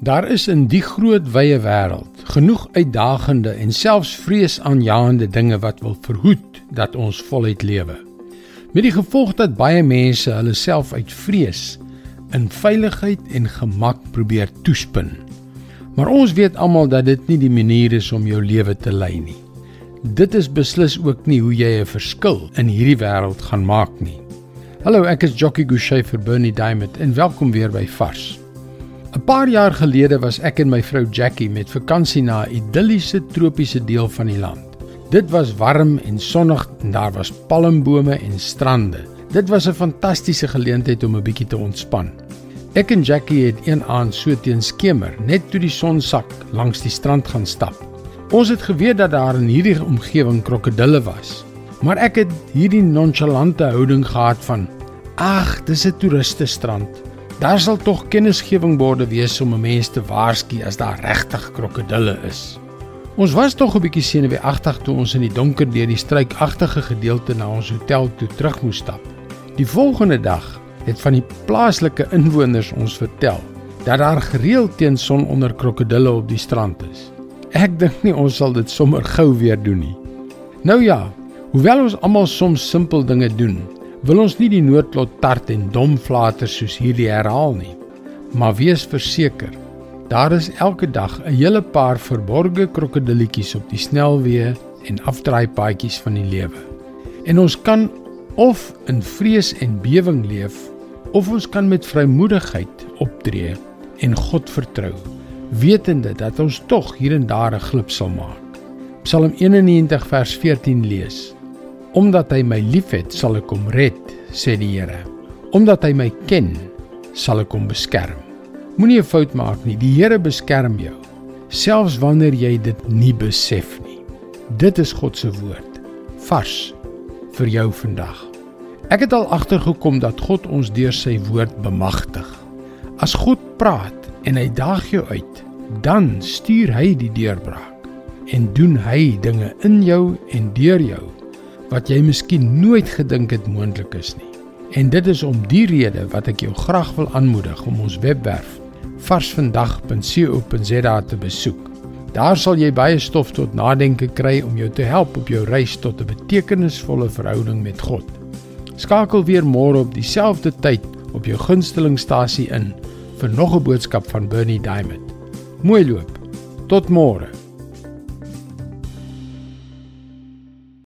Daar is in die groot wye wêreld genoeg uitdagende en selfs vreesaanjaende dinge wat wil verhoed dat ons voluit lewe. Met die gevolg dat baie mense hulle self uit vrees in veiligheid en gemak probeer toespin. Maar ons weet almal dat dit nie die manier is om jou lewe te lei nie. Dit is beslis ook nie hoe jy 'n verskil in hierdie wêreld gaan maak nie. Hallo, ek is Jockey Gouchee vir Bernie Diamond en welkom weer by Vars. 'n Paar jaar gelede was ek en my vrou Jackie met vakansie na 'n idilliese tropiese deel van die land. Dit was warm en sonnig en daar was palmbome en strande. Dit was 'n fantastiese geleentheid om 'n bietjie te ontspan. Ek en Jackie het een aand so teen skemer, net toe die son sak, langs die strand gaan stap. Ons het geweet dat daar in hierdie omgewing krokodille was, maar ek het hierdie nonchalante houding gehad van: "Ag, dis 'n toeriste strand." Daar sal tog kennisgewingborde wees om 'n mens te waarsku as daar regtig krokodille is. Ons was tog 'n bietjie senuweeagtig toe ons in die donker deur die struikagtige gedeelte na ons hotel toe terug moes stap. Die volgende dag het van die plaaslike inwoners ons vertel dat daar gereeld teen sononder krokodille op die strand is. Ek dink nie ons sal dit sommer gou weer doen nie. Nou ja, hoewel ons almal soms simpel dinge doen, wil ons nie die noodlot tart en dom flater soos hierdie herhaal nie. Maar wees verseker, daar is elke dag 'n hele paar verborgde krokodilletjies op die snelweë en afdraaipaadjies van die lewe. En ons kan of in vrees en bewering leef of ons kan met vrymoedigheid optree en God vertrou, wetende dat ons tog hier en daar 'n glip sal maak. Psalm 91 vers 14 lees: Omdat hy my liefhet, sal ek hom red, sê die Here. Omdat hy my ken, sal ek hom beskerm. Moenie 'n fout maak nie. Die Here beskerm jou, selfs wanneer jy dit nie besef nie. Dit is God se woord, vars vir jou vandag. Ek het al agtergekom dat God ons deur sy woord bemagtig. As God praat en hy daag jou uit, dan stuur hy die deurbraak en doen hy dinge in jou en deur jou wat jy miskien nooit gedink het moontlik is nie. En dit is om die rede wat ek jou graag wil aanmoedig om ons webwerf varsvandag.co.za te besoek. Daar sal jy baie stof tot nadenke kry om jou te help op jou reis tot 'n betekenisvolle verhouding met God. Skakel weer môre op dieselfde tyd op jou gunstelingstasie in vir nog 'n boodskap van Bernie Diamond. Mooi loop. Tot môre.